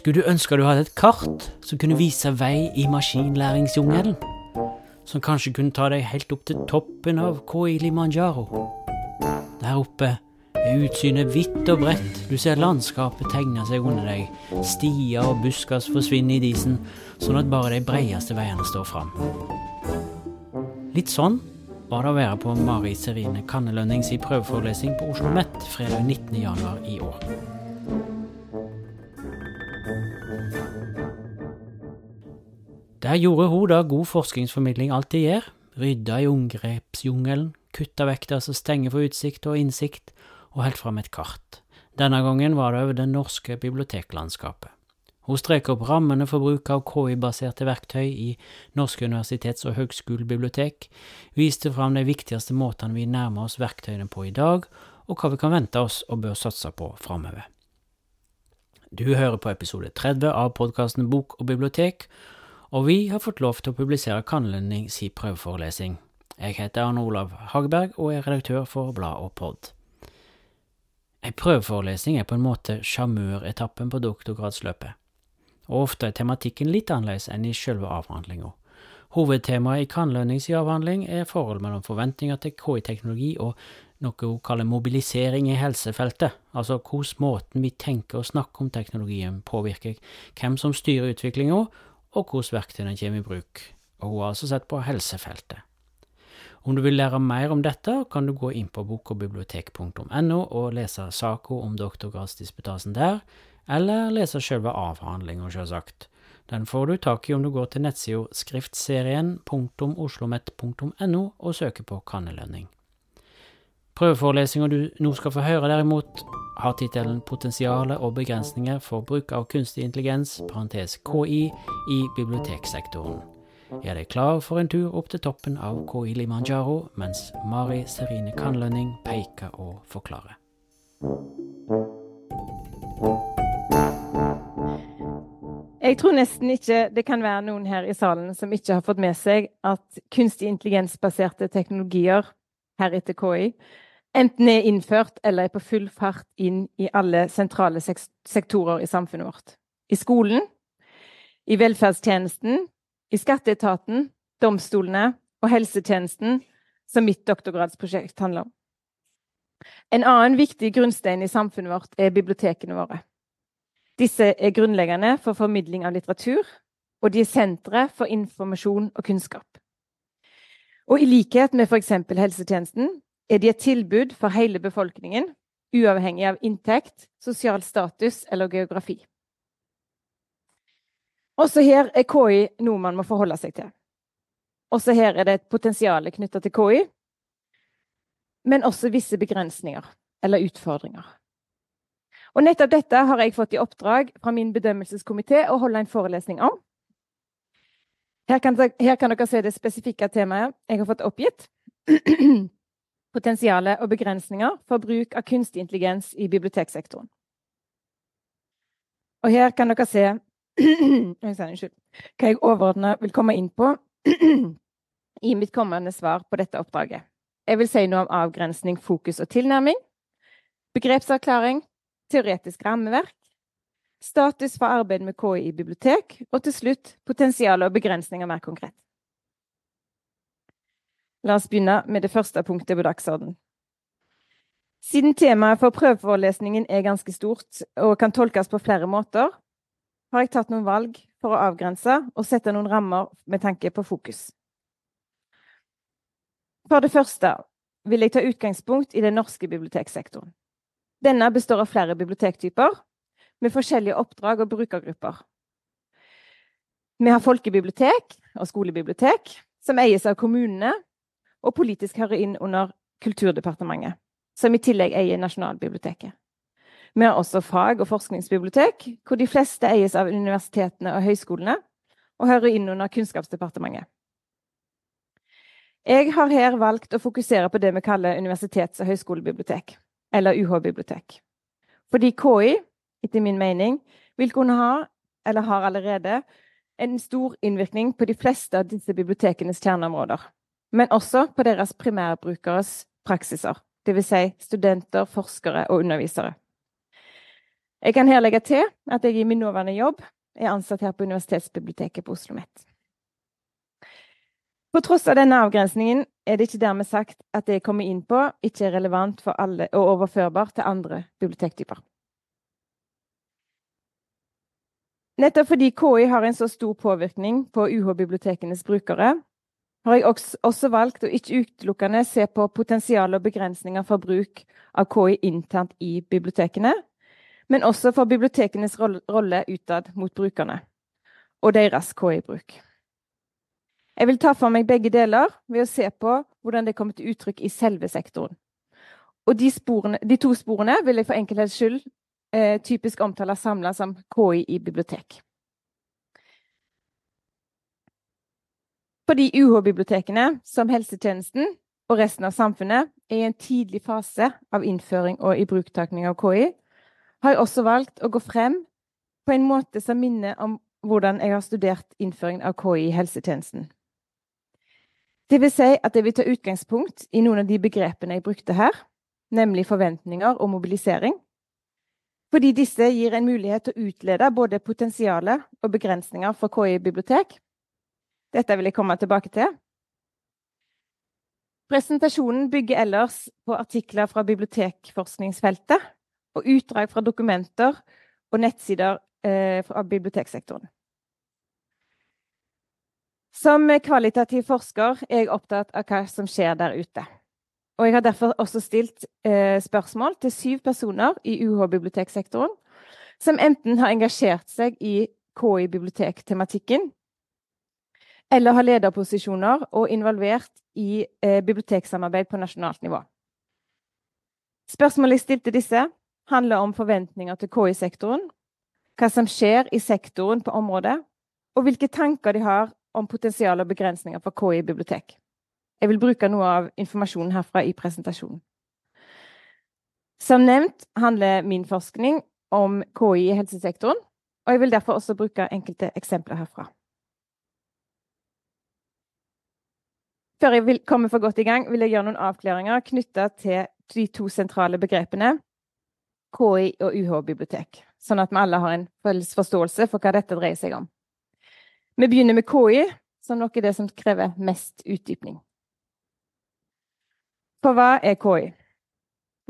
Skulle du ønske du hadde et kart som kunne vise vei i maskinlæringsjungelen? Som kanskje kunne ta deg helt opp til toppen av Koilimanjaro? Der oppe er utsynet vidt og bredt, du ser landskapet tegne seg under deg, stier og buskas forsvinner i disen, sånn at bare de breieste veiene står fram. Litt sånn var det å være på Mari Serine Kannelønnings prøveforelesning på Oslo OsloMet fredag 19.1 i år. Der gjorde hun da god forskningsformidling alltid gjør, rydda i omgrepsjungelen, kutta vekk det som stenger for utsikt og innsikt, og helt fram et kart. Denne gangen var det over det norske biblioteklandskapet. Hun streker opp rammene for bruk av KI-baserte verktøy i norske universitets- og høgskolebibliotek, viste fram de viktigste måtene vi nærmer oss verktøyene på i dag, og hva vi kan vente oss og bør satse på framover. Du hører på episode 30 av podkasten Bok og bibliotek, og vi har fått lov til å publisere Kannlønning si prøveforelesning. Jeg heter Arne Olav Hageberg og er redaktør for Blad og Pod. En prøveforelesning er på en måte sjarmøretappen på doktorgradsløpet, og ofte er tematikken litt annerledes enn i selve avhandlinga. Hovedtemaet i Kannelønnings avhandling er forholdet mellom forventninger til KI-teknologi og noe hun kaller mobilisering i helsefeltet, altså hvordan måten vi tenker og snakker om teknologien påvirker hvem som styrer utviklinga, og hvordan verktøyene kommer i bruk, og hun har altså sett på helsefeltet. Om du vil lære mer om dette, kan du gå inn på bokogbibliotek.no og lese saka om doktorgradsdisputasen der, eller lese selve avhandlinga, sjølsagt. Den får du tak i om du går til nettsida skriftserien.oslomet.no og søker på kannelønning. Prøveforelesninga du nå skal få høre, derimot, har tittelen 'Potensialet og begrensninger for bruk av kunstig intelligens parentes KI, i biblioteksektoren'. Er deg klar for en tur opp til toppen av KI Limanjaro, mens Mari Serine Kannlønning peker og forklarer. Jeg tror nesten ikke det kan være noen her i salen som ikke har fått med seg at kunstig intelligensbaserte teknologier, heretter KI, enten er innført eller er på full fart inn i alle sentrale sektorer i samfunnet vårt. I skolen, i velferdstjenesten, i skatteetaten, domstolene og helsetjenesten, som mitt doktorgradsprosjekt handler om. En annen viktig grunnstein i samfunnet vårt er bibliotekene våre. Disse er grunnleggende for formidling av litteratur, og de er sentre for informasjon og kunnskap. Og i likhet med f.eks. helsetjenesten er de et tilbud for hele befolkningen, uavhengig av inntekt, sosial status eller geografi. Også her er KI noe man må forholde seg til. Også her er det et potensial knytta til KI, men også visse begrensninger eller utfordringer. Og nettopp dette har jeg fått i oppdrag fra min bedømmelseskomité å holde en forelesning om. Her kan, her kan dere se det spesifikke temaet jeg har fått oppgitt. Potensialet og begrensninger for bruk av kunstig intelligens i biblioteksektoren. Og her kan dere se unnskyld, hva jeg overordna vil komme inn på i mitt kommende svar på dette oppdraget. Jeg vil si noe om avgrensning, fokus og tilnærming, begrepsavklaring, teoretisk rammeverk, status for arbeid med KI i bibliotek, og til slutt potensial og begrensninger mer konkret. La oss begynne med det første punktet på dagsordenen. Siden temaet for prøveforelesningen er ganske stort og kan tolkes på flere måter, har jeg tatt noen valg for å avgrense og sette noen rammer med tanke på fokus. For det første vil jeg ta utgangspunkt i den norske biblioteksektoren. Denne består av flere bibliotektyper med forskjellige oppdrag og brukergrupper. Vi har folkebibliotek og skolebibliotek, som eies av kommunene og politisk hører inn under Kulturdepartementet, som i tillegg eier Nasjonalbiblioteket. Vi har også fag- og forskningsbibliotek, hvor de fleste eies av universitetene og høyskolene, og hører inn under Kunnskapsdepartementet. Jeg har her valgt å fokusere på det vi kaller universitets- og høyskolebibliotek eller UH-bibliotek. Fordi KI, etter min mening, vil kunne ha, eller har allerede, en stor innvirkning på de fleste av disse bibliotekenes kjerneområder. Men også på deres primærbrukeres praksiser, dvs. Si studenter, forskere og undervisere. Jeg kan her legge til at jeg i min nåværende jobb er ansatt her på Universitetsbiblioteket på Oslo OsloMet. På tross av denne avgrensningen er det ikke dermed sagt at det jeg kommer inn på, ikke er relevant for alle og overførbar til andre bibliotektyper. Nettopp fordi KI har en så stor påvirkning på UH-bibliotekenes brukere, har jeg også valgt å ikke utelukkende se på potensial og begrensninger for bruk av KI internt i bibliotekene, men også for bibliotekenes rolle utad mot brukerne og deres KI-bruk. Jeg vil ta for meg begge deler ved å se på hvordan det kommer til uttrykk i selve sektoren. Og de, sporene, de to sporene vil jeg for enkelhets skyld eh, typisk omtale samla som KI i bibliotek. Fordi UH-bibliotekene, som helsetjenesten og resten av samfunnet, er i en tidlig fase av innføring og ibruktakning av KI, har jeg også valgt å gå frem på en måte som minner om hvordan jeg har studert innføringen av KI i helsetjenesten. Det vil si at jeg vil ta utgangspunkt i noen av de begrepene jeg brukte her, nemlig forventninger og mobilisering, fordi disse gir en mulighet til å utlede både potensialet og begrensninger for KI-bibliotek, dette vil jeg komme tilbake til. Presentasjonen bygger ellers på artikler fra bibliotekforskningsfeltet og utdrag fra dokumenter og nettsider eh, fra biblioteksektoren. Som kvalitativ forsker er jeg opptatt av hva som skjer der ute. Og jeg har derfor også stilt eh, spørsmål til syv personer i UH-biblioteksektoren som enten har engasjert seg i KI-bibliotektematikken eller har lederposisjoner og involvert i eh, biblioteksamarbeid på nasjonalt nivå. Spørsmålet jeg stilte disse, handler om forventninger til KI-sektoren, hva som skjer i sektoren på området, og hvilke tanker de har om potensial og begrensninger for KI bibliotek. Jeg vil bruke noe av informasjonen herfra i presentasjonen. Som nevnt handler min forskning om KI i helsesektoren, og jeg vil derfor også bruke enkelte eksempler herfra. Før jeg vil komme for godt i gang, vil jeg gjøre noen avklaringer knytta til de to sentrale begrepene KI og UH-bibliotek, sånn at vi alle har en felles forståelse for hva dette dreier seg om. Vi begynner med KI, som noe av det som krever mest utdypning. For hva er KI?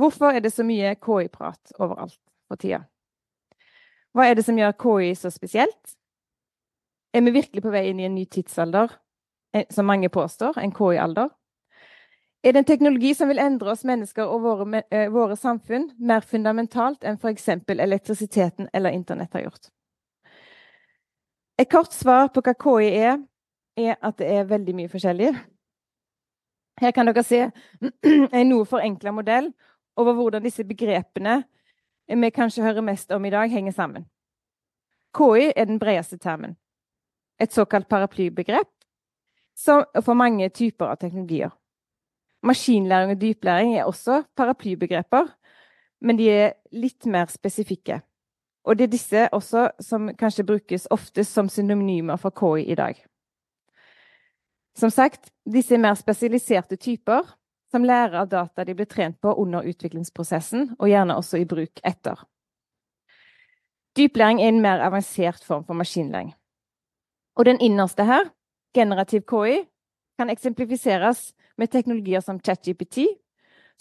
Hvorfor er det så mye KI-prat overalt for tida? Hva er det som gjør KI så spesielt? Er vi virkelig på vei inn i en ny tidsalder som mange påstår, en KI-alder, er det en teknologi som vil endre oss mennesker og våre, eh, våre samfunn mer fundamentalt enn f.eks. elektrisiteten eller internett har gjort. Et kort svar på hva KI er, er at det er veldig mye forskjellig. Her kan dere se en noe forenkla modell over hvordan disse begrepene vi kanskje hører mest om i dag, henger sammen. KI er den bredeste termen. Et såkalt paraplybegrep for mange typer av teknologier. Maskinlæring og dyplæring er også paraplybegreper, men de er litt mer spesifikke. Og det er disse også som kanskje brukes oftest som synonymer for KI i dag. Som sagt, disse er mer spesialiserte typer som lærer av data de blir trent på under utviklingsprosessen, og gjerne også i bruk etter. Dyplæring er en mer avansert form for maskinlæring. Og den innerste her generativ KI kan eksemplifiseres med teknologier som ChatGPT,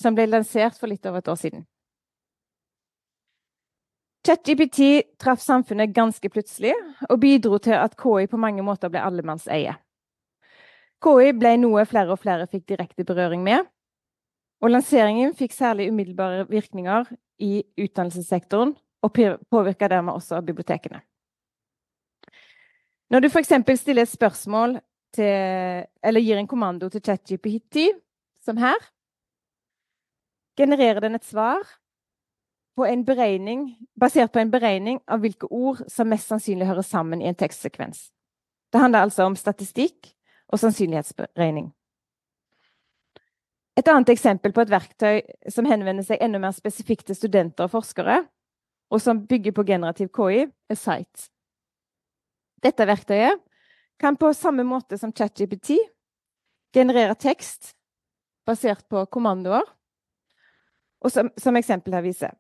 som ble lansert for litt over et år siden. ChatGPT traff samfunnet ganske plutselig og bidro til at KI på mange måter ble allemannseie. KI ble noe flere og flere fikk direkte berøring med, og lanseringen fikk særlig umiddelbare virkninger i utdannelsessektoren og påvirka dermed også bibliotekene. Når du f.eks. stiller et spørsmål til Eller gir en kommando til ChatGPT, som her, genererer den et svar på beregning, basert på en beregning av hvilke ord som mest sannsynlig hører sammen i en tekstsekvens. Det handler altså om statistikk og sannsynlighetsberegning. Et annet eksempel på et verktøy som henvender seg enda mer spesifikt til studenter og forskere, og som bygger på generativ KI, er Site. Dette verktøyet kan på samme måte som ChatGPT generere tekst basert på kommandoer, og som, som eksempel her viser.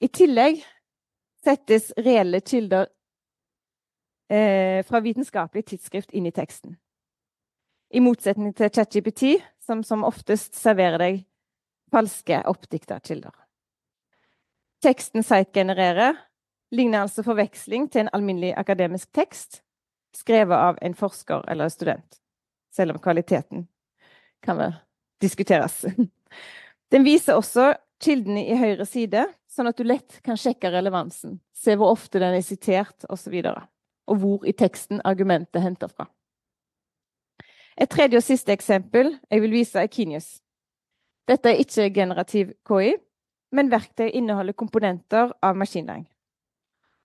I tillegg settes reelle kilder eh, fra vitenskapelig tidsskrift inn i teksten. I motsetning til ChatGPT, som som oftest serverer deg falske, oppdikta kilder. Teksten Site genererer ligner altså forveksling til en alminnelig akademisk tekst skrevet av en forsker eller en student, selv om kvaliteten kan vel diskuteres. Den viser også kildene i høyre side, sånn at du lett kan sjekke relevansen, se hvor ofte den er sitert osv., og, og hvor i teksten argumentet henter fra. Et tredje og siste eksempel jeg vil vise, er Kinius. Dette er ikke generativ KI, men verktøy inneholder komponenter av maskinlæring.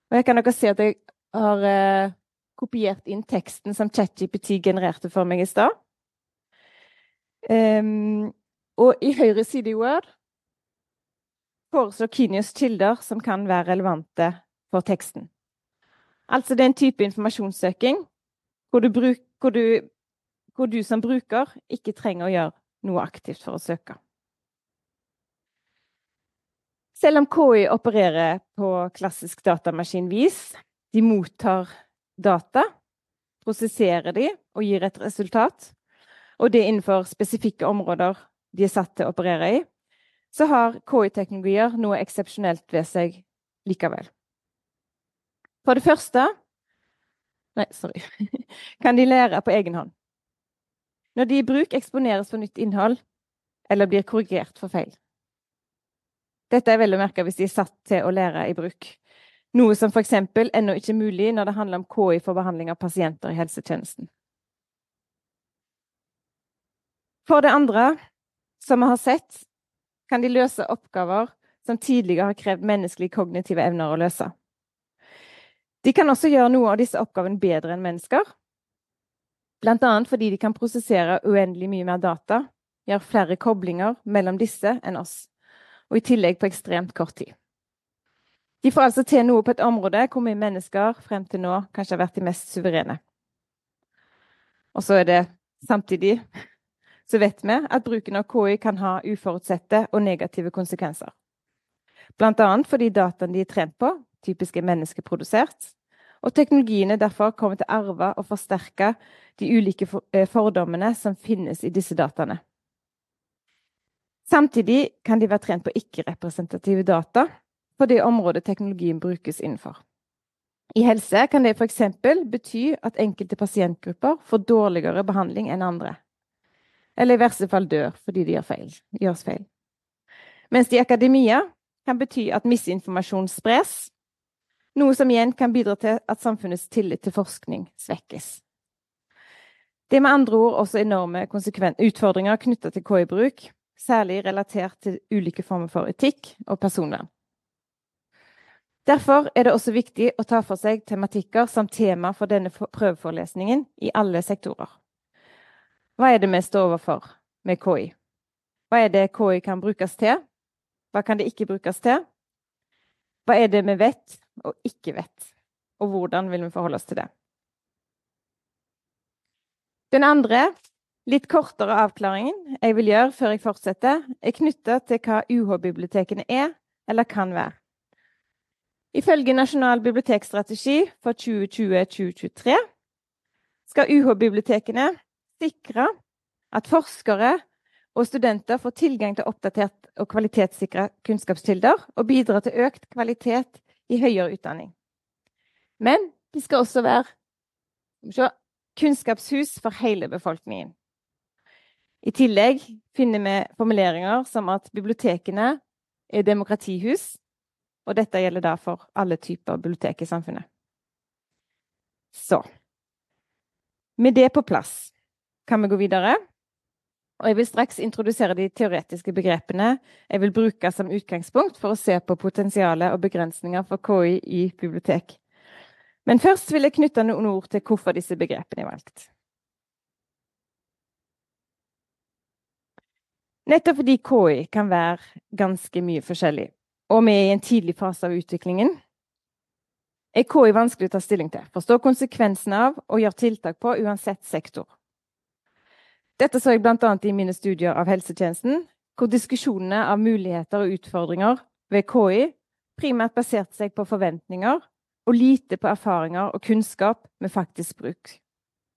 Og her kan dere se at jeg har eh, kopiert inn teksten som ChatGPT genererte for meg i stad. Um, og i høyre side i Word foreslår Kinius kilder som kan være relevante for teksten. Altså det er en type informasjonssøking hvor du, bruk, hvor, du, hvor du, som bruker ikke trenger å gjøre noe aktivt for å søke. Selv om KI opererer på klassisk datamaskinvis, de mottar data, prosesserer de og gir et resultat, og det innenfor spesifikke områder de er satt til å operere i, så har KI-teknologier noe eksepsjonelt ved seg likevel. For det første Nei, sorry. Kan de lære på egen hånd. Når de i bruk eksponeres for nytt innhold, eller blir korrigert for feil. Dette er vel å merke hvis de er satt til å lære i bruk. Noe som f.eks. ennå ikke er mulig når det handler om KI for behandling av pasienter i helsetjenesten. For det andre, som vi har sett, kan de løse oppgaver som tidligere har krevd menneskelige kognitive evner å løse. De kan også gjøre noe av disse oppgavene bedre enn mennesker, bl.a. fordi de kan prosessere uendelig mye mer data, gjøre flere koblinger mellom disse enn oss, og i tillegg på ekstremt kort tid. De får altså til noe på et område hvor vi mennesker frem til nå kanskje har vært de mest suverene. Og så er det samtidig så vet vi at bruken av KI kan ha uforutsette og negative konsekvenser. Blant annet fordi dataen de er trent på, typisk er menneskeprodusert, og teknologiene derfor kommer til å arve og forsterke de ulike eh, fordommene som finnes i disse dataene. Samtidig kan de være trent på ikke-representative data på det området teknologien brukes innenfor. I helse kan det f.eks. bety at enkelte pasientgrupper får dårligere behandling enn andre eller i verste fall dør fordi de gjør feil, gjøres feil. Mens det i akademia kan bety at misinformasjon spres, noe som igjen kan bidra til at samfunnets tillit til forskning svekkes. Det er med andre ord også enorme utfordringer knytta til KI-bruk, særlig relatert til ulike former for etikk og personvern. Derfor er det også viktig å ta for seg tematikker som tema for denne prøveforelesningen i alle sektorer. Hva er det vi står overfor med KI? Hva er det KI kan brukes til? Hva kan det ikke brukes til? Hva er det vi vet og ikke vet? Og hvordan vil vi forholde oss til det? Den andre, litt kortere avklaringen jeg vil gjøre før jeg fortsetter, er knytta til hva UH-bibliotekene er eller kan være. Ifølge Nasjonal bibliotekstrategi for 2020-2023 skal UH-bibliotekene sikre at forskere og studenter får tilgang til oppdatert og kvalitetssikra kunnskapskilder, og bidra til økt kvalitet i høyere utdanning. Men de skal også være kunnskapshus for hele befolkningen. I tillegg finner vi formuleringer som at bibliotekene er demokratihus, og dette gjelder da for alle typer bibliotek i samfunnet. Så Med det på plass kan vi gå videre. Og jeg vil straks introdusere de teoretiske begrepene jeg vil bruke som utgangspunkt for å se på potensialet og begrensninger for KI i bibliotek. Men først vil jeg knytte noen ord til hvorfor disse begrepene er valgt. Nettopp fordi KI kan være ganske mye forskjellig, og vi er i en tidlig fase av utviklingen, er KI vanskelig å ta stilling til, forstå konsekvensene av og gjøre tiltak på uansett sektor. Dette så jeg bl.a. i mine studier av helsetjenesten, hvor diskusjonene av muligheter og utfordringer ved KI primært baserte seg på forventninger og lite på erfaringer og kunnskap med faktisk bruk.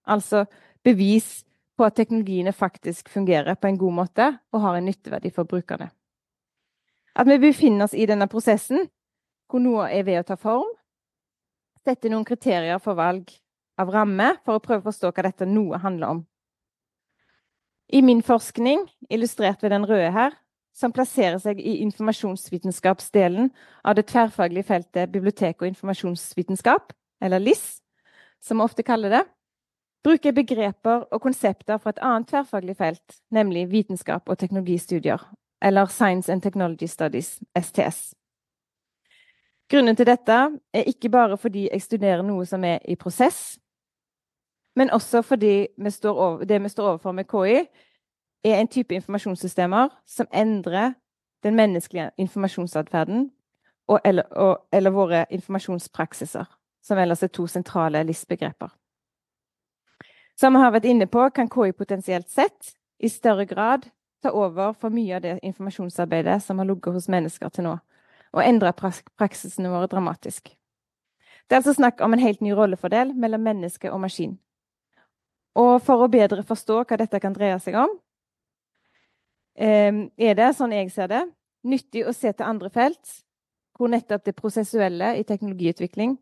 Altså bevis på at teknologiene faktisk fungerer på en god måte og har en nytteverdi for brukerne. At vi befinner oss i denne prosessen, hvor noe er ved å ta form, setter noen kriterier for valg av ramme for å prøve å forstå hva dette noe handler om. I min forskning, illustrert ved den røde her, som plasserer seg i informasjonsvitenskapsdelen av det tverrfaglige feltet bibliotek og informasjonsvitenskap, eller LIS, som vi ofte kaller det, bruker begreper og konsepter fra et annet tverrfaglig felt, nemlig vitenskap og teknologistudier, eller Science and Technology Studies, STS. Grunnen til dette er ikke bare fordi jeg studerer noe som er i prosess, men også fordi vi over, det vi står overfor med KI, er en type informasjonssystemer som endrer den menneskelige informasjonsatferden og, eller, og, eller våre informasjonspraksiser, som ellers er to sentrale LIS-begreper. Som vi har vært inne på, kan KI potensielt sett i større grad ta over for mye av det informasjonsarbeidet som har ligget hos mennesker til nå, og endre praksisene våre dramatisk. Det er altså snakk om en helt ny rollefordel mellom menneske og maskin. Og for å bedre forstå hva dette kan dreie seg om, Ehm, er det, sånn jeg ser det, nyttig å se til andre felt hvor nettopp det prosessuelle i teknologiutvikling,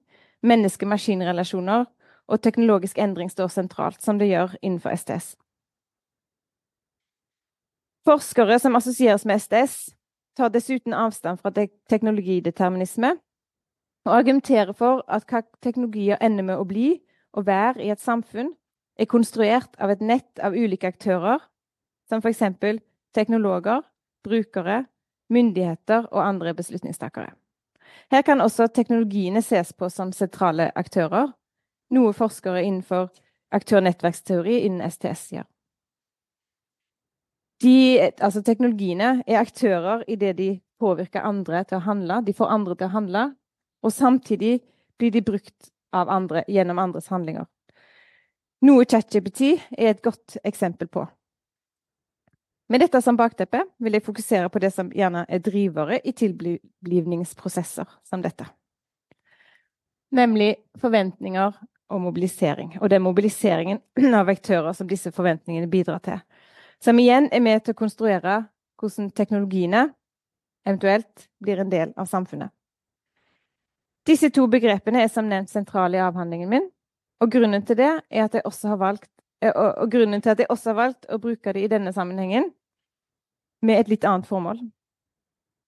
menneske-maskin-relasjoner og teknologisk endring står sentralt, som det gjør innenfor STS. Forskere som assosieres med STS, tar dessuten avstand fra teknologideterminisme og argumenterer for at hva teknologier ender med å bli og være i et samfunn, er konstruert av et nett av ulike aktører, som f.eks teknologer, brukere, myndigheter og andre beslutningstakere. Her kan også teknologiene ses på som sentrale aktører, noe forskere innenfor aktørnettverksteori innen STS gjør. De, altså teknologiene er aktører i det de påvirker andre til å handle. De får andre til å handle, og samtidig blir de brukt andre gjennom andres handlinger. Noe ChatGPT er et godt eksempel på. Med dette som bakteppe vil jeg fokusere på det som gjerne er drivere i tilblivningsprosesser som dette. Nemlig forventninger og mobilisering. Og det er mobiliseringen av aktører som disse forventningene bidrar til. Som igjen er med til å konstruere hvordan teknologiene eventuelt blir en del av samfunnet. Disse to begrepene er som nevnt sentrale i avhandlingen min, og grunnen til det er at jeg også har valgt Eh, og grunnen til at jeg også har valgt å bruke det i denne sammenhengen, med et litt annet formål,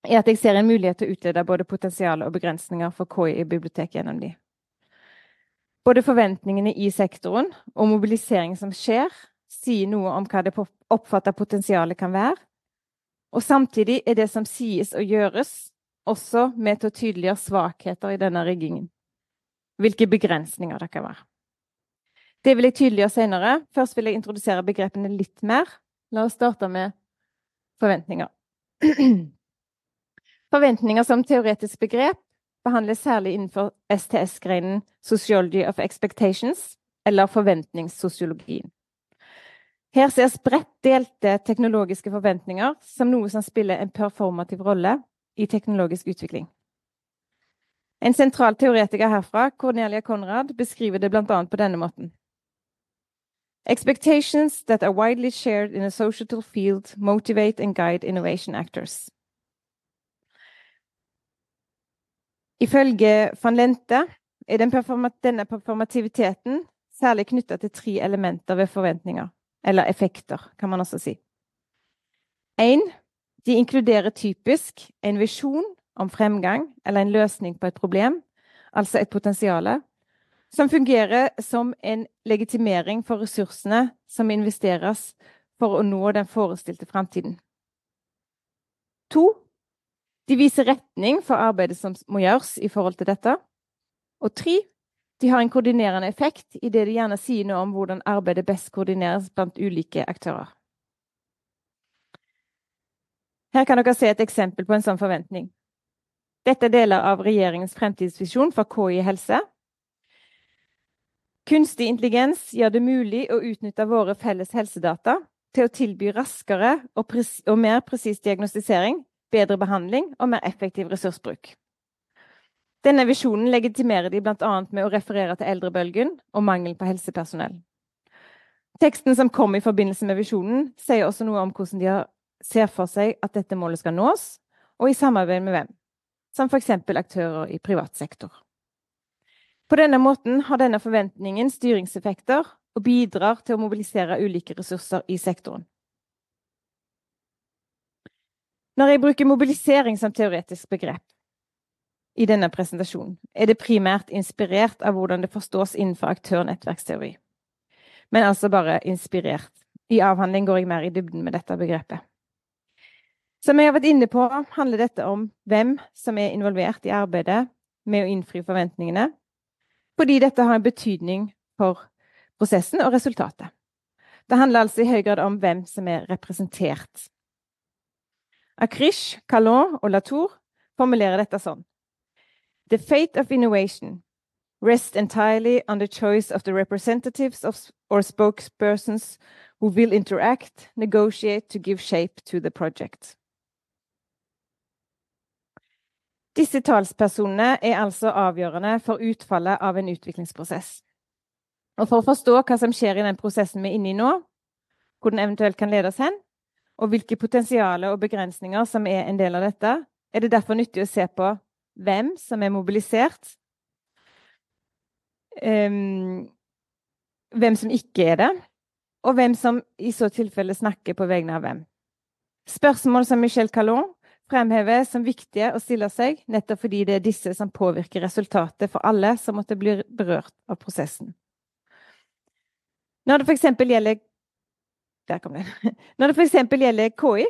er at jeg ser en mulighet til å utlede både potensial og begrensninger for KI i biblioteket gjennom de. Både forventningene i sektoren og mobilisering som skjer, sier noe om hva det oppfatta potensialet kan være. Og samtidig er det som sies og gjøres, også med til å tydeliggjøre svakheter i denne riggingen. Hvilke begrensninger det kan være. Det vil jeg tydeliggjøre senere. Først vil jeg introdusere begrepene litt mer. La oss starte med forventninger. Forventninger som teoretisk begrep behandles særlig innenfor STS-greinen Sociology of Expectations, eller forventningssosiologien. Her ses bredt delte teknologiske forventninger som noe som spiller en performativ rolle i teknologisk utvikling. En sentral teoretiker herfra, Cornelia Conrad, beskriver det bl.a. på denne måten. Expectations that are widely shared in a societal field motivate and guide innovation actors. Ifølge van Lente er den performa denne performativiteten særlig knytta til tre elementer ved forventninger, eller effekter, kan man også si. 1. de inkluderer typisk en visjon om fremgang eller en løsning på et problem, altså et potensial, som fungerer som en legitimering for ressursene som investeres for å nå den forestilte framtiden. To, de viser retning for arbeidet som må gjøres i forhold til dette. Og tre, de har en koordinerende effekt i det de gjerne sier noe om hvordan arbeidet best koordineres blant ulike aktører. Her kan dere se et eksempel på en sånn forventning. Dette er deler av regjeringens fremtidsvisjon for KI helse, Kunstig intelligens gjør det mulig å utnytte våre felles helsedata til å tilby raskere og, og mer presis diagnostisering, bedre behandling og mer effektiv ressursbruk. Denne visjonen legitimerer de bl.a. med å referere til eldrebølgen og mangel på helsepersonell. Teksten som kom i forbindelse med visjonen, sier også noe om hvordan de ser for seg at dette målet skal nås, og i samarbeid med hvem, som f.eks. aktører i privat sektor. På denne måten har denne forventningen styringseffekter og bidrar til å mobilisere ulike ressurser i sektoren. Når jeg bruker mobilisering som teoretisk begrep i denne presentasjonen, er det primært inspirert av hvordan det forstås innenfor aktør-nettverksteori men altså bare inspirert. I avhandling går jeg mer i dybden med dette begrepet. Som jeg har vært inne på, handler dette om hvem som er involvert i arbeidet med å innfri forventningene, fordi dette har en betydning for prosessen og resultatet. Det handler altså i høy grad om hvem som er representert. Akrish, Calon og Latour formulerer dette sånn. The fate of innovation rest entirely on the choice of the representatives of, or spokespersons who will interact, negotiate to give shape to the project. Disse talspersonene er altså avgjørende for utfallet av en utviklingsprosess. Og For å forstå hva som skjer i den prosessen vi er inne i nå, hvor den eventuelt kan ledes hen, og hvilke potensialer og begrensninger som er en del av dette, er det derfor nyttig å se på hvem som er mobilisert, um, hvem som ikke er det, og hvem som i så tilfelle snakker på vegne av hvem. Spørsmål som Michel Calon fremhever som viktige å stille seg, nettopp fordi det er disse som påvirker resultatet for alle som måtte bli berørt av prosessen. Når det f.eks. gjelder Der kom det. Når det f.eks. gjelder KI,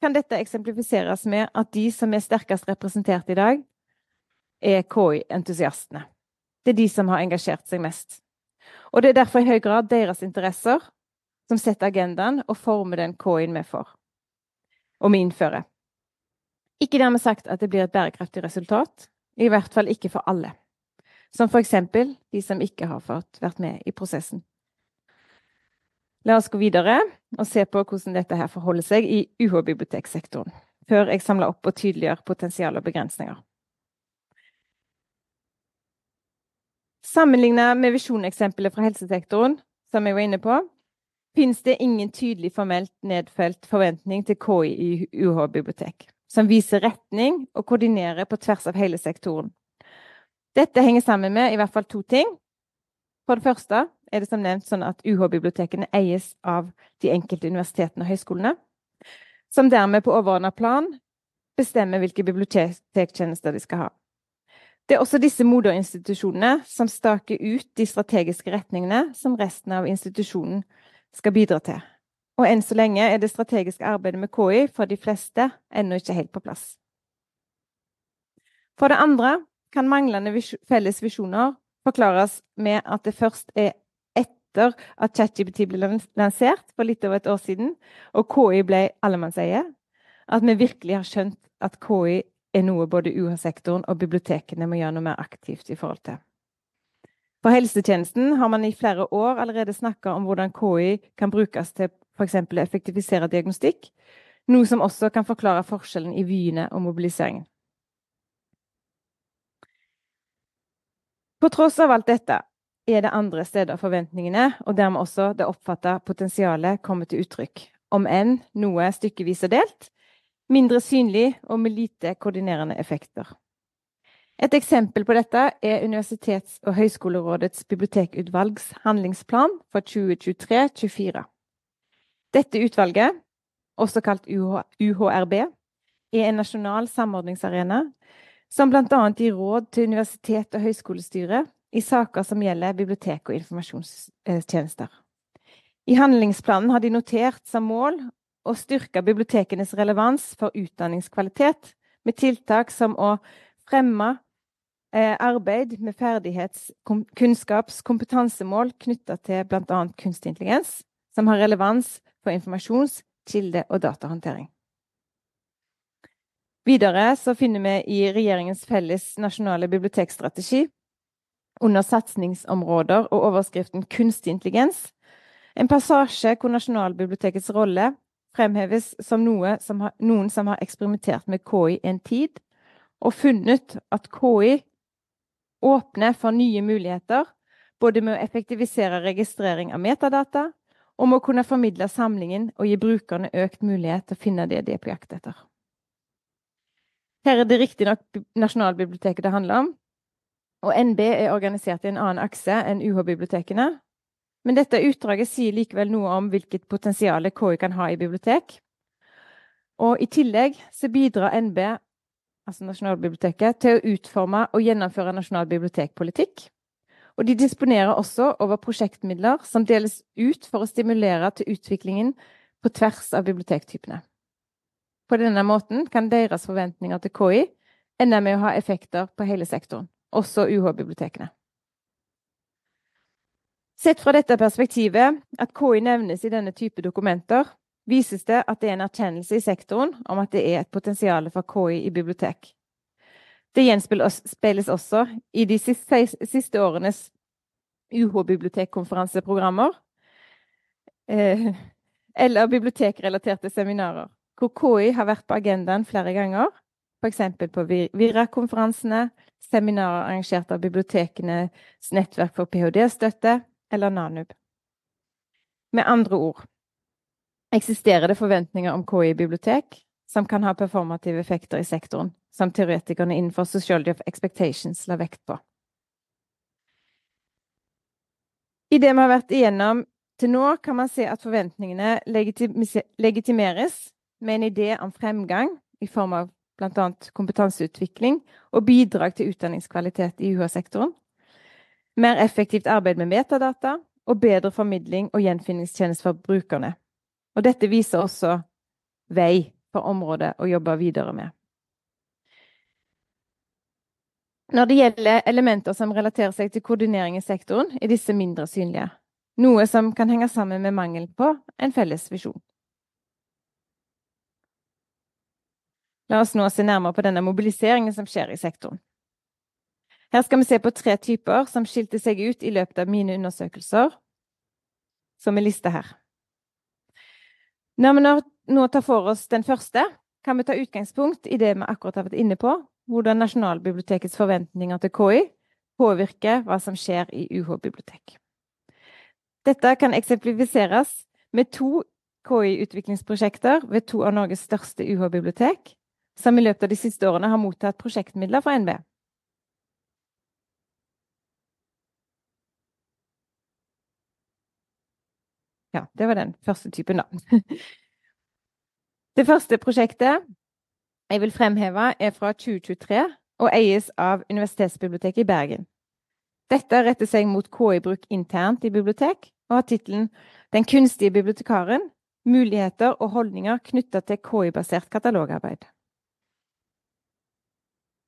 kan dette eksemplifiseres med at de som er sterkest representert i dag, er KI-entusiastene. Det er de som har engasjert seg mest. Og det er derfor i høy grad deres interesser som setter agendaen og former den KI-en vi får, og vi innfører. Ikke dermed sagt at det blir et bærekraftig resultat, i hvert fall ikke for alle. Som for eksempel de som ikke har fått vært med i prosessen. La oss gå videre og se på hvordan dette her forholder seg i UH-biblioteksektoren, før jeg samler opp og tydeliggjør potensial og begrensninger. Sammenlignet med visjoneksempelet fra helsesektoren, som jeg var inne på, finnes det ingen tydelig formelt nedfelt forventning til KI i UH-bibliotek, som viser retning og koordinerer på tvers av hele sektoren. Dette henger sammen med i hvert fall to ting. For det første er det som nevnt sånn at UH-bibliotekene eies av de enkelte universitetene og høyskolene, som dermed på overordna plan bestemmer hvilke bibliotektjenester de skal ha. Det er også disse moderinstitusjonene som staker ut de strategiske retningene som resten av institusjonen skal bidra til. Og enn så lenge er det strategiske arbeidet med KI for de fleste ennå ikke helt på plass. For det andre kan manglende felles visjoner forklares med at det først er etter at ChatGPT ble lansert for litt over et år siden, og KI ble allemannseie, at vi virkelig har skjønt at KI er noe både UH-sektoren og bibliotekene må gjøre noe mer aktivt i forhold til. For helsetjenesten har man i flere år allerede snakka om hvordan KI kan brukes til f.eks. å effektivisere diagnostikk, noe som også kan forklare forskjellen i vyene og mobiliseringen. På tross av alt dette er det andre steder forventningene, og dermed også det oppfatta potensialet, kommer til uttrykk, om enn noe stykkevis og delt, mindre synlig og med lite koordinerende effekter. Et eksempel på dette er Universitets- og høyskolerådets bibliotekutvalgs handlingsplan for 2023-2024. Dette utvalget, også kalt UHRB, er en nasjonal samordningsarena som bl.a. gir råd til universitet- og høyskolestyret i saker som gjelder bibliotek og informasjonstjenester. I handlingsplanen har de notert som mål å styrke bibliotekenes relevans for utdanningskvalitet med tiltak som å fremme eh, arbeid med ferdighets-, kunnskaps-, kompetansemål knytta til bl.a. kunstig intelligens, som har relevans for informasjons-, kilde- og datahåndtering. Videre så finner vi i regjeringens felles nasjonale bibliotekstrategi under satsingsområder og overskriften kunstig intelligens en passasje hvor Nasjonalbibliotekets rolle fremheves som noe som har, noen som har eksperimentert med KI en tid, og funnet at KI åpner for nye muligheter, både med å effektivisere registrering av metadata og med å kunne formidle samlingen og gi brukerne økt mulighet til å finne det de er på jakt etter. Her er det riktignok Nasjonalbiblioteket det handler om, og NB er organisert i en annen akse enn UH-bibliotekene. Men dette utdraget sier likevel noe om hvilket potensial KI kan ha i bibliotek. Og i tillegg så bidrar NB, altså Nasjonalbiblioteket, til å utforme og gjennomføre nasjonal bibliotekpolitikk. Og de disponerer også over prosjektmidler som deles ut for å stimulere til utviklingen på tvers av bibliotektypene. På denne måten kan deres forventninger til KI ende med å ha effekter på hele sektoren, også UH-bibliotekene. Sett fra dette perspektivet, at KI nevnes i denne type dokumenter, vises det at det er en erkjennelse i sektoren om at det er et potensial for KI i bibliotek. Det gjenspeiles også i de siste, årenes UH-bibliotekkonferanseprogrammer eh, eller bibliotekrelaterte seminarer, hvor KI har vært på agendaen flere ganger, f.eks. på Vira-konferansene, seminarer arrangert av Bibliotekenes nettverk for ph.d.-støtte eller NANUB. Med andre ord eksisterer det forventninger om KI i bibliotek som kan ha performative effekter i sektoren, som teoretikerne innenfor Sociology of Expectations la vekt på. I det vi har vært igjennom til nå, kan man se at forventningene legitimeres med en idé om fremgang i form av bl.a. kompetanseutvikling og bidrag til utdanningskvalitet i UH-sektoren, mer effektivt arbeid med metadata og bedre formidling og gjenfinningstjeneste for brukerne. Og dette viser også vei for området å jobbe videre med. Når det gjelder elementer som relaterer seg til koordinering i sektoren, er disse mindre synlige, noe som kan henge sammen med mangel på en felles visjon. La oss nå se nærmere på denne mobiliseringen som skjer i sektoren. Her skal vi se på tre typer som skilte seg ut i løpet av mine undersøkelser, som er lista her. Når vi nå tar for oss den første, kan vi ta utgangspunkt i det vi akkurat har vært inne på, hvordan Nasjonalbibliotekets forventninger til KI påvirker hva som skjer i UH-bibliotek. Dette kan eksemplifiseres med to KI-utviklingsprosjekter ved to av Norges største UH-bibliotek, som i løpet av de siste årene har mottatt prosjektmidler fra NB. Ja, det var den første typen, da. Det første prosjektet jeg vil fremheve, er fra 2023 og eies av Universitetsbiblioteket i Bergen. Dette retter seg mot KI-bruk internt i bibliotek og har tittelen 'Den kunstige bibliotekaren muligheter og holdninger knytta til KI-basert katalogarbeid'.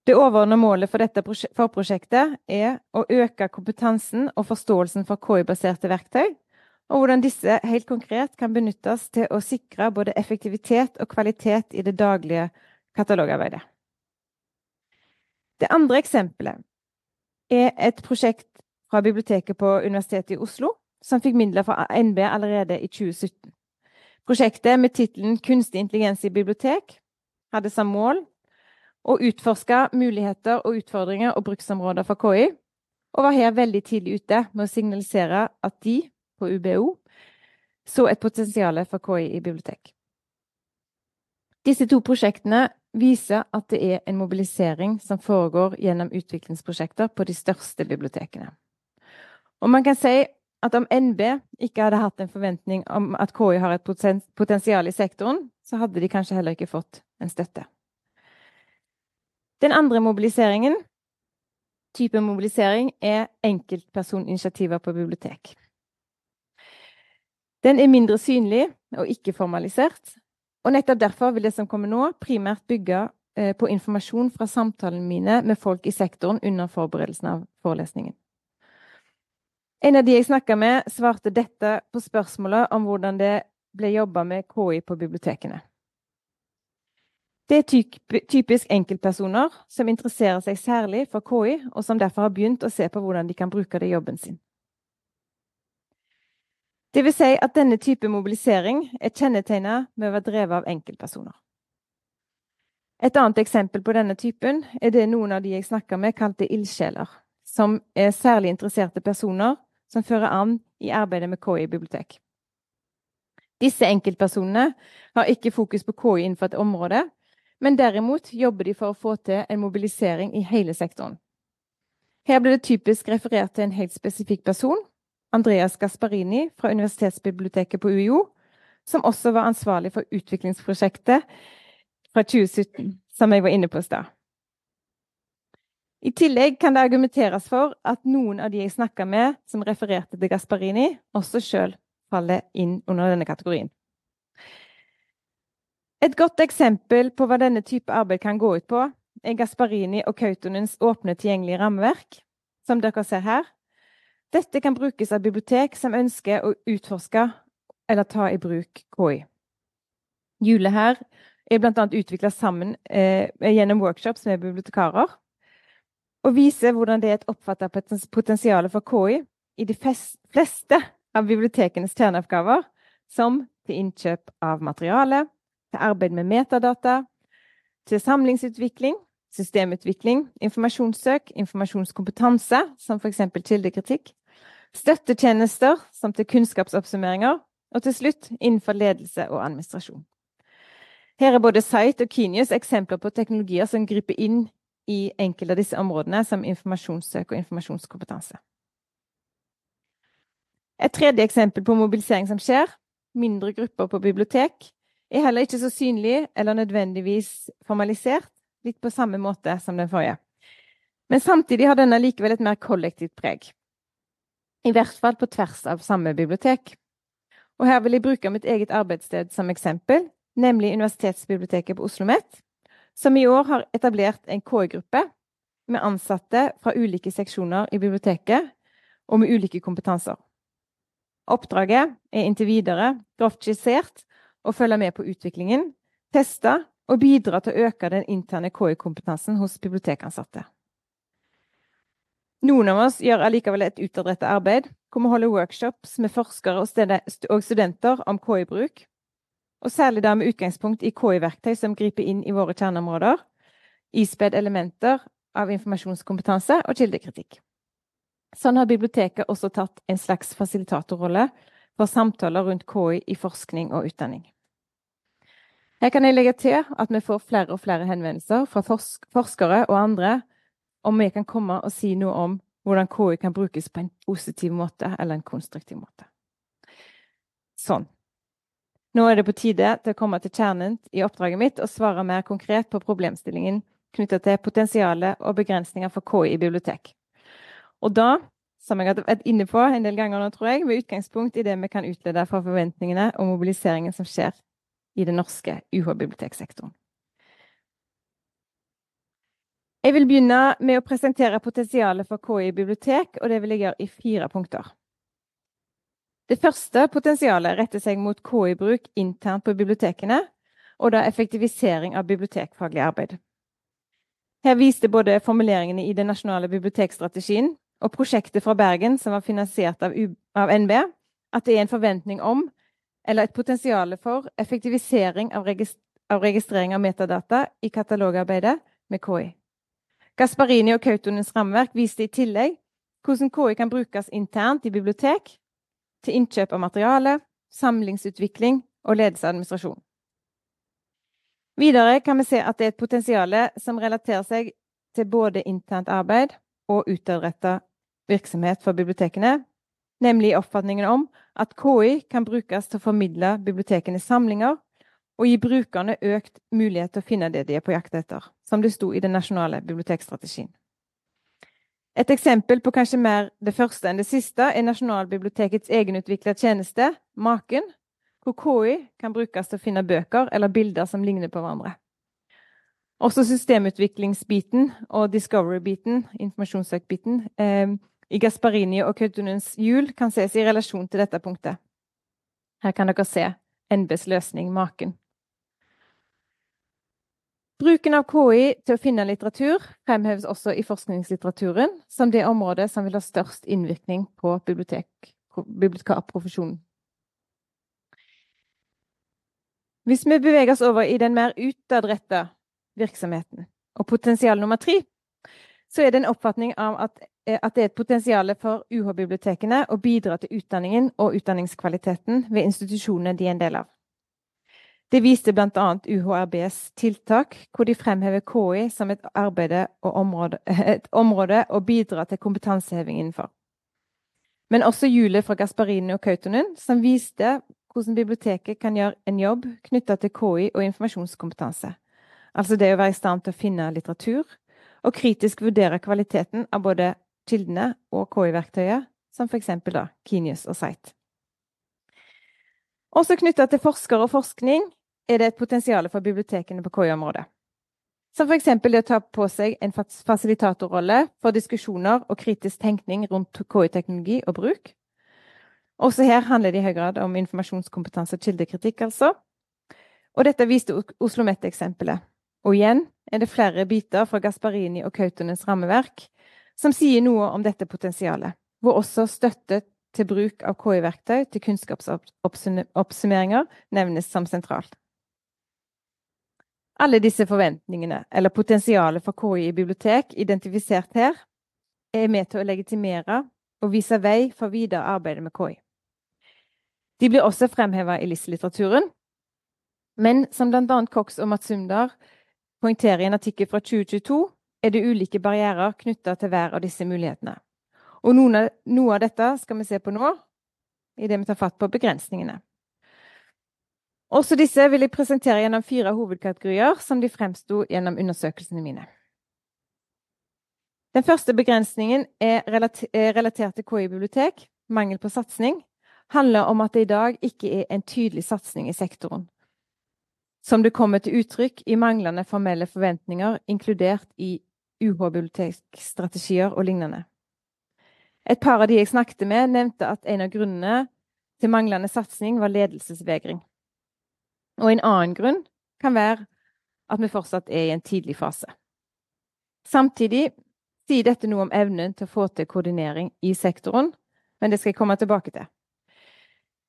Det overordnede målet for dette forprosjektet er å øke kompetansen og forståelsen for KI-baserte verktøy, og hvordan disse helt konkret kan benyttes til å sikre både effektivitet og kvalitet i det daglige katalogarbeidet. Det andre eksempelet er et prosjekt fra biblioteket på Universitetet i Oslo, som fikk midler fra NB allerede i 2017. Prosjektet med tittelen 'Kunstig intelligens i bibliotek' hadde som mål å utforske muligheter og utfordringer og bruksområder for KI, og var her veldig tidlig ute med å signalisere at de, på UBO, så et potensial for KI i bibliotek. Disse to prosjektene viser at det er en mobilisering som foregår gjennom utviklingsprosjekter på de største bibliotekene. Og man kan si at om NB ikke hadde hatt en forventning om at KI har et potensial i sektoren, så hadde de kanskje heller ikke fått en støtte. Den andre mobiliseringen, type mobilisering, er enkeltpersoninitiativer på bibliotek. Den er mindre synlig og ikke formalisert, og nettopp derfor vil det som kommer nå, primært bygge eh, på informasjon fra samtalene mine med folk i sektoren under forberedelsen av forelesningen. En av de jeg snakka med, svarte dette på spørsmålet om hvordan det ble jobba med KI på bibliotekene. Det er typisk enkeltpersoner som interesserer seg særlig for KI, og som derfor har begynt å se på hvordan de kan bruke det i jobben sin. Det vil si at denne type mobilisering er kjennetegnet med å være drevet av enkeltpersoner. Et annet eksempel på denne typen er det noen av de jeg snakka med, kalte ildsjeler. som er særlig interesserte personer som fører an i arbeidet med KI bibliotek. Disse enkeltpersonene har ikke fokus på KI innenfor et område, men derimot jobber de for å få til en mobilisering i hele sektoren. Her ble det typisk referert til en helt spesifikk person, Andreas Gasparini fra Universitetsbiblioteket på UiO, som også var ansvarlig for utviklingsprosjektet fra 2017, som jeg var inne på i stad. I tillegg kan det argumenteres for at noen av de jeg snakka med som refererte til Gasparini, også sjøl faller inn under denne kategorien. Et godt eksempel på hva denne type arbeid kan gå ut på, er Gasparini og Kautonens åpne, tilgjengelige rammeverk, som dere ser her. Dette kan brukes av bibliotek som ønsker å utforske eller ta i bruk KI. Hjulet her er bl.a. utvikla sammen eh, gjennom workshops med bibliotekarer. Og viser hvordan det er et oppfatta potensial for KI i de fleste av bibliotekenes kjerneoppgaver, som til innkjøp av materiale, til arbeid med metadata, til samlingsutvikling, systemutvikling, informasjonssøk, informasjonskompetanse, som f.eks. kildekritikk, støttetjenester, som til kunnskapsoppsummeringer, og til slutt innenfor ledelse og administrasjon. Her er både Site og Kinius eksempler på teknologier som griper inn i enkelte av disse områdene, som informasjonssøk og informasjonskompetanse. Et tredje eksempel på mobilisering som skjer, mindre grupper på bibliotek, er heller ikke så synlig eller nødvendigvis formalisert, litt på samme måte som den forrige. Men samtidig har denne likevel et mer kollektivt preg. I hvert fall på tvers av samme bibliotek. Og her vil jeg bruke mitt eget arbeidssted som eksempel, nemlig Universitetsbiblioteket på Oslo OsloMet, som i år har etablert en KI-gruppe med ansatte fra ulike seksjoner i biblioteket og med ulike kompetanser. Oppdraget er inntil videre grovt skissert å følge med på utviklingen, teste og bidra til å øke den interne KI-kompetansen hos bibliotekansatte. Noen av oss gjør allikevel et utadrettet arbeid, hvor vi holder workshops med forskere og studenter om KI-bruk, og særlig da med utgangspunkt i KI-verktøy som griper inn i våre kjerneområder, ispedd elementer av informasjonskompetanse og kildekritikk. Sånn har biblioteket også tatt en slags fasilitatorrolle for samtaler rundt KI i forskning og utdanning. Her kan jeg legge til at vi får flere og flere henvendelser fra forsk forskere og andre om vi kan komme og si noe om hvordan KI kan brukes på en positiv måte eller en konstruktiv måte. Sånn. Nå er det på tide til å komme til kjernen i oppdraget mitt og svare mer konkret på problemstillingen knyttet til potensialet og begrensninger for KI i bibliotek. Og da, som jeg har vært inne på en del ganger nå, tror jeg, med utgangspunkt i det vi kan utlede fra forventningene og mobiliseringen som skjer i den norske UH-biblioteksektoren. Jeg vil begynne med å presentere potensialet for KI bibliotek, og det vil jeg gjøre i fire punkter. Det første potensialet retter seg mot KI-bruk internt på bibliotekene, og da effektivisering av bibliotekfaglig arbeid. Her viste både formuleringene i den nasjonale bibliotekstrategien og prosjektet fra Bergen, som var finansiert av, av NB, at det er en forventning om, eller et potensial for, effektivisering av, regist av registrering av metadata i katalogarbeidet med KI. Gasparini og Kautonens rammeverk viste i tillegg hvordan KI kan brukes internt i bibliotek til innkjøp av materiale, samlingsutvikling og ledelse. Videre kan vi se at det er et potensial som relaterer seg til både internt arbeid og utadretta virksomhet for bibliotekene, nemlig oppfatningen om at KI kan brukes til å formidle bibliotekenes samlinger og gi brukerne økt mulighet til å finne det de er på jakt etter, som det sto i den nasjonale bibliotekstrategien. Et eksempel på kanskje mer det første enn det siste er Nasjonalbibliotekets egenutvikla tjeneste, Maken, hvor KI kan brukes til å finne bøker eller bilder som ligner på hverandre. Også systemutviklingsbiten og discovery-biten, informasjonssøkbiten, eh, i Gasparini og Kautonens hjul kan ses i relasjon til dette punktet. Her kan dere se NBs løsning, Maken. Bruken av KI til å finne litteratur fremheves også i forskningslitteraturen som det området som vil ha størst innvirkning på bibliotekarprofesjonen. Hvis vi beveger oss over i den mer utadrettede virksomheten, og potensial nummer tre, så er det en oppfatning av at, eh, at det er et potensial for UH-bibliotekene å bidra til utdanningen og utdanningskvaliteten ved institusjonene de er en del av. Det viste bl.a. UHRBs tiltak, hvor de fremhever KI som et, område, et område å bidra til kompetanseheving innenfor. Men også hjulet fra Gasparini og Kautonen, som viste hvordan biblioteket kan gjøre en jobb knytta til KI og informasjonskompetanse. Altså det å være i stand til å finne litteratur, og kritisk vurdere kvaliteten av både kildene og KI-verktøyet, som f.eks. Kenius og Site. Også knytta til forskere og forskning er det et potensial for bibliotekene på KI-området. Som f.eks. det å ta på seg en fasilitatorrolle for diskusjoner og kritisk tenkning rundt KI-teknologi og bruk. Også her handler det i høy grad om informasjonskompetanse og kildekritikk, altså. Og dette viste Oslo Met-eksempelet. Og igjen er det flere biter fra Gasparini og Kautonens rammeverk som sier noe om dette potensialet, hvor også støtte til bruk av KI-verktøy til kunnskapsoppsummeringer nevnes som sentralt. Alle disse forventningene, eller potensialet for KI i bibliotek, identifisert her, er med til å legitimere og vise vei for videre arbeid med KI. De blir også fremheva i LIS-litteraturen, men som bl.a. Cox og Matsundar poengterer i en artikkel fra 2022, er det ulike barrierer knytta til hver av disse mulighetene. Og noe, noe av dette skal vi se på nå, idet vi tar fatt på begrensningene. Også disse vil jeg presentere gjennom fire hovedkategorier som de fremsto gjennom undersøkelsene mine. Den første begrensningen er relatert til KI-bibliotek, mangel på satsing, handler om at det i dag ikke er en tydelig satsing i sektoren som det kommer til uttrykk i manglende formelle forventninger, inkludert i UH-bibliotekstrategier og lignende. Et par av de jeg snakket med, nevnte at en av grunnene til manglende satsing var ledelsesvegring. Og en annen grunn kan være at vi fortsatt er i en tidlig fase. Samtidig sier dette noe om evnen til å få til koordinering i sektoren, men det skal jeg komme tilbake til.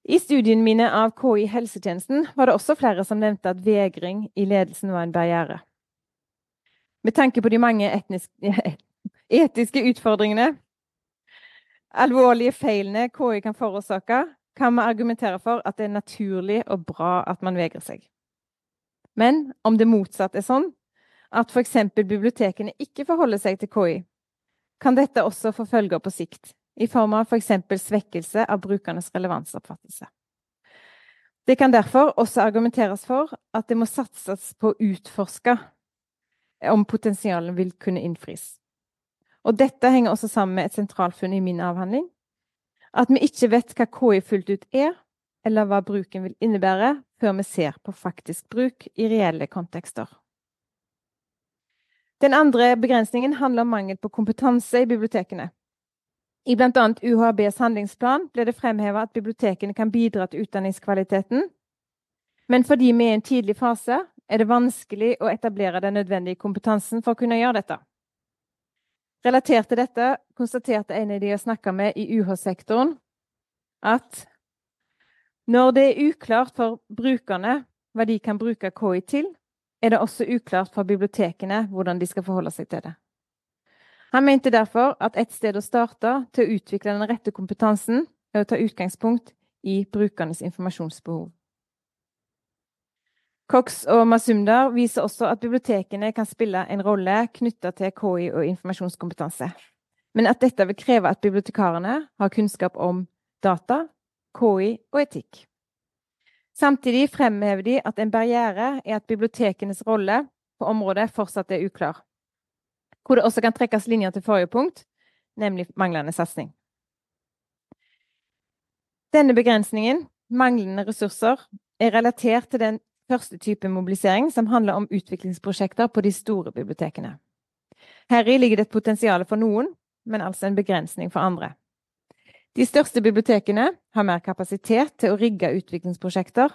I studiene mine av KI helsetjenesten var det også flere som nevnte at vegring i ledelsen var en barriere. Med tanke på de mange etniske, etiske utfordringene, alvorlige feilene KI kan forårsake, kan vi argumentere for at det er naturlig og bra at man vegrer seg. Men om det motsatt er sånn, at f.eks. bibliotekene ikke forholder seg til KI, kan dette også få følger på sikt i form av f.eks. For svekkelse av brukernes relevansoppfattelse. Det kan derfor også argumenteres for at det må satses på å utforske om potensialet vil kunne innfris. Og dette henger også sammen med et sentralfunn i min avhandling. At vi ikke vet hva KI fullt ut er, eller hva bruken vil innebære, før vi ser på faktisk bruk i reelle kontekster. Den andre begrensningen handler om mangel på kompetanse i bibliotekene. I bl.a. UHBs handlingsplan ble det fremheva at bibliotekene kan bidra til utdanningskvaliteten, men fordi vi er i en tidlig fase, er det vanskelig å etablere den nødvendige kompetansen for å kunne gjøre dette. Relatert til dette konstaterte en av de jeg snakka med i UH-sektoren, at når det er uklart for brukerne hva de kan bruke KI til, er det også uklart for bibliotekene hvordan de skal forholde seg til det. Han mente derfor at et sted å starte til å utvikle den rette kompetansen er å ta utgangspunkt i brukernes informasjonsbehov. Cox og Masumdar viser også at bibliotekene kan spille en rolle knytta til KI og informasjonskompetanse, men at dette vil kreve at bibliotekarene har kunnskap om data, KI og etikk. Samtidig fremhever de at en barriere er at bibliotekenes rolle på området fortsatt er uklar hvor det også kan trekkes linjer til forrige punkt, nemlig manglende satsing. Denne begrensningen, manglende ressurser, er relatert til den første type mobilisering, som handler om utviklingsprosjekter på de store bibliotekene. Heri ligger det et potensial for noen, men altså en begrensning for andre. De største bibliotekene har mer kapasitet til å rigge utviklingsprosjekter,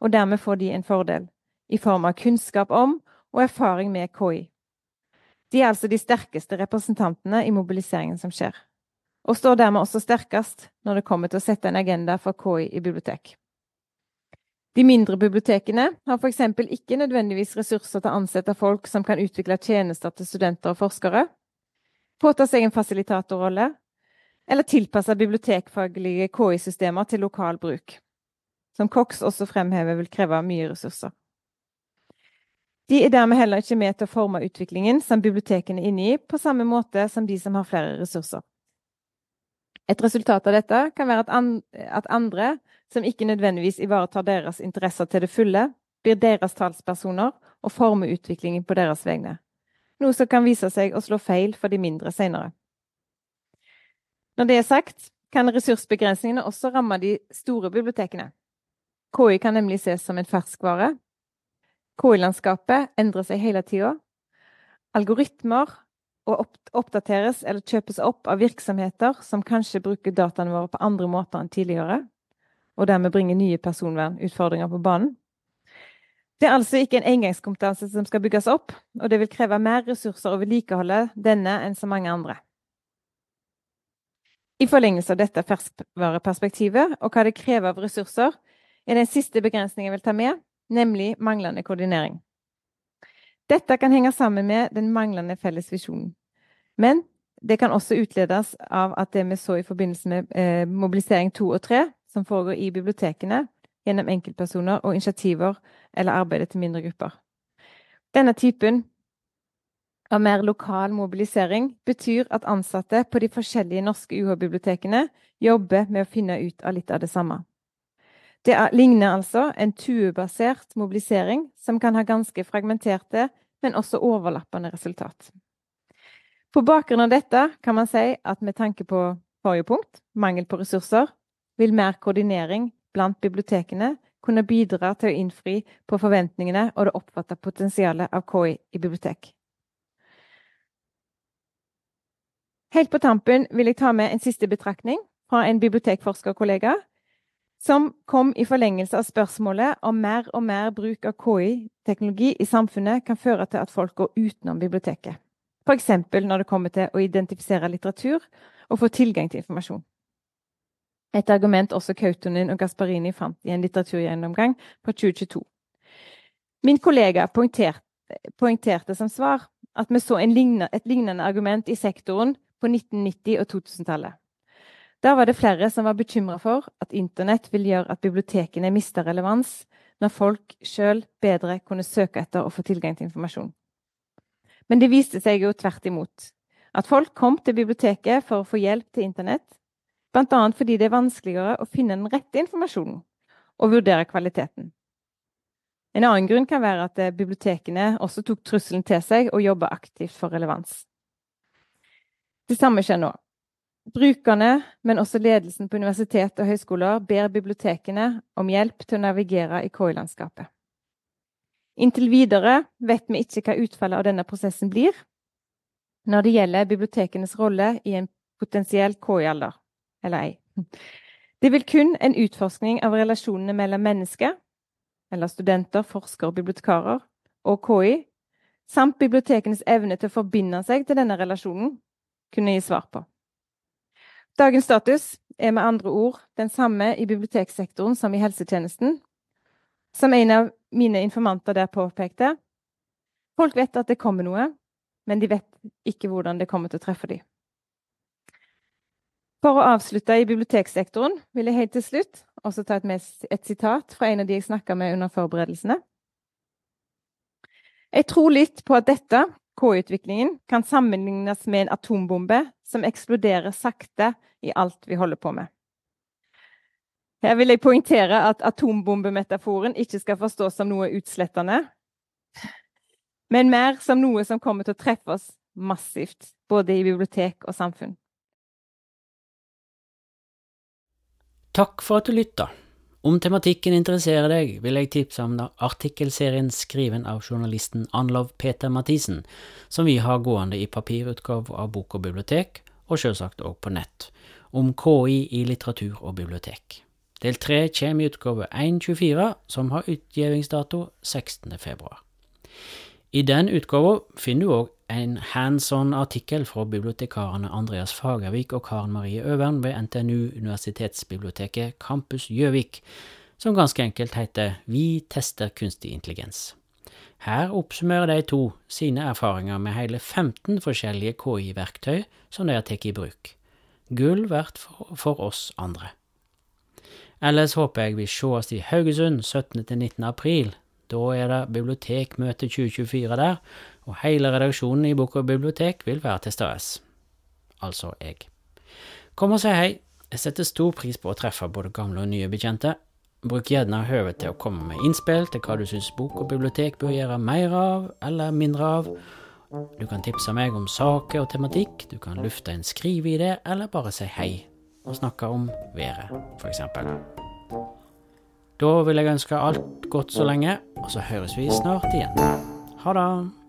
og dermed får de en fordel i form av kunnskap om og erfaring med KI. De er altså de sterkeste representantene i mobiliseringen som skjer, og står dermed også sterkest når det kommer til å sette en agenda for KI i bibliotek. De mindre bibliotekene har f.eks. ikke nødvendigvis ressurser til å ansette folk som kan utvikle tjenester til studenter og forskere. påta seg en fasilitatorrolle, eller tilpasse bibliotekfaglige KI-systemer til lokal bruk, som Cox også fremhever vil kreve mye ressurser. De er dermed heller ikke med til å forme utviklingen som bibliotekene er inne i, på samme måte som de som har flere ressurser. Et resultat av dette kan være at, andre, som ikke nødvendigvis ivaretar deres interesser til det fulle, blir deres talspersoner og former utviklingen på deres vegne, noe som kan vise seg å slå feil for de mindre senere. Når det er sagt, kan ressursbegrensningene også ramme de store bibliotekene. KI kan nemlig ses som en ferskvare. KI-landskapet endrer seg hele tida. Algoritmer oppdateres eller kjøpes opp av virksomheter som kanskje bruker dataene våre på andre måter enn tidligere, og dermed bringer nye personvernutfordringer på banen. Det er altså ikke en engangskompetanse som skal bygges opp, og det vil kreve mer ressurser å vedlikeholde denne enn så mange andre. I forlengelse av dette ferskvareperspektivet og hva det krever av ressurser, er den siste begrensningen jeg vil ta med, nemlig manglende koordinering. Dette kan henge sammen med den manglende felles visjonen. Men det kan også utledes av at det vi så i forbindelse med eh, mobilisering to og tre, som foregår i bibliotekene, gjennom enkeltpersoner og initiativer eller arbeidet til mindre grupper. Denne typen av mer lokal mobilisering betyr at ansatte på de forskjellige norske UH-bibliotekene jobber med å finne ut av litt av det samme. Det ligner altså en tuebasert mobilisering som kan ha ganske fragmenterte, men også overlappende resultat. På bakgrunn av dette kan man si at med tanke på forrige punkt, mangel på ressurser, vil mer koordinering blant bibliotekene kunne bidra til å innfri på forventningene og det oppfatta potensialet av KI i bibliotek. Helt på tampen vil jeg ta med en siste betraktning fra en bibliotekforskerkollega, som kom i forlengelse av spørsmålet om mer og mer bruk av KI-teknologi i samfunnet kan føre til at folk går utenom biblioteket. F.eks. når det kommer til å identifisere litteratur og få tilgang til informasjon. Et argument også Kautonen og Gasparini fant i en litteraturgjennomgang fra 2022. Min kollega poengterte, poengterte som svar at vi så lignende, et lignende argument i sektoren på 1990- og 2000-tallet. Da var det flere som var bekymra for at internett vil gjøre at bibliotekene mister relevans når folk sjøl bedre kunne søke etter og få tilgang til informasjon. Men det viste seg jo tvert imot. At folk kom til biblioteket for å få hjelp til internett, bl.a. fordi det er vanskeligere å finne den rette informasjonen og vurdere kvaliteten. En annen grunn kan være at bibliotekene også tok trusselen til seg og jobba aktivt for relevans. Det samme skjer nå. Brukerne, men også ledelsen på universitet og høyskoler, ber bibliotekene om hjelp til å navigere i KI-landskapet. Inntil videre vet vi ikke hva utfallet av denne prosessen blir når det gjelder bibliotekenes rolle i en potensiell KI-alder, eller ei. Det vil kun en utforskning av relasjonene mellom mennesker, eller studenter, forskere og bibliotekarer, og KI, samt bibliotekenes evne til å forbinde seg til denne relasjonen, kunne gi svar på. Dagens status er med andre ord den samme i biblioteksektoren som i helsetjenesten. Som en av mine informanter der påpekte, folk vet at det kommer noe, men de vet ikke hvordan det kommer til å treffe dem. For å avslutte i biblioteksektoren vil jeg helt til slutt også ta et, et sitat fra en av de jeg snakka med under forberedelsene. Jeg tror litt på at dette K-utviklingen kan sammenlignes med en atombombe som eksploderer sakte i alt vi holder på med. Her vil jeg poengtere at atombombemetaforen ikke skal forstås som noe utslettende, men mer som noe som kommer til å treffe oss massivt, både i bibliotek og samfunn. Takk for at du lytta. Om tematikken interesserer deg, vil jeg tipse om artikkelserien skriven av journalisten Anlov Peter Mathisen, som vi har gående i papirutgave av Bok og bibliotek, og selvsagt òg på nett, om KI i litteratur og bibliotek. Del tre kommer i utgave 1.24, som har utgivingsdato 16. februar. I den utgaven finner du òg en hands on-artikkel fra bibliotekarene Andreas Fagervik og Karen Marie Øvern ved NTNU Universitetsbiblioteket Campus Gjøvik, som ganske enkelt heter Vi tester kunstig intelligens. Her oppsummerer de to sine erfaringer med hele 15 forskjellige KI-verktøy som de har tatt i bruk. Gull verdt for oss andre. Ellers håper jeg vi sees i Haugesund 17.–19. april. Da er det bibliotekmøte 2024 der, og hele redaksjonen i Bok og bibliotek vil være til stede. Altså jeg. Kom og si hei. Jeg setter stor pris på å treffe både gamle og nye bekjente. Bruk gjerne høvet til å komme med innspill til hva du syns bok og bibliotek bør gjøre mer av eller mindre av. Du kan tipse meg om saker og tematikk, du kan lufte en skriveidé, eller bare si hei og snakke om været, f.eks. Da vil jeg ønske alt godt så lenge, og så høres vi snart igjen. Ha det!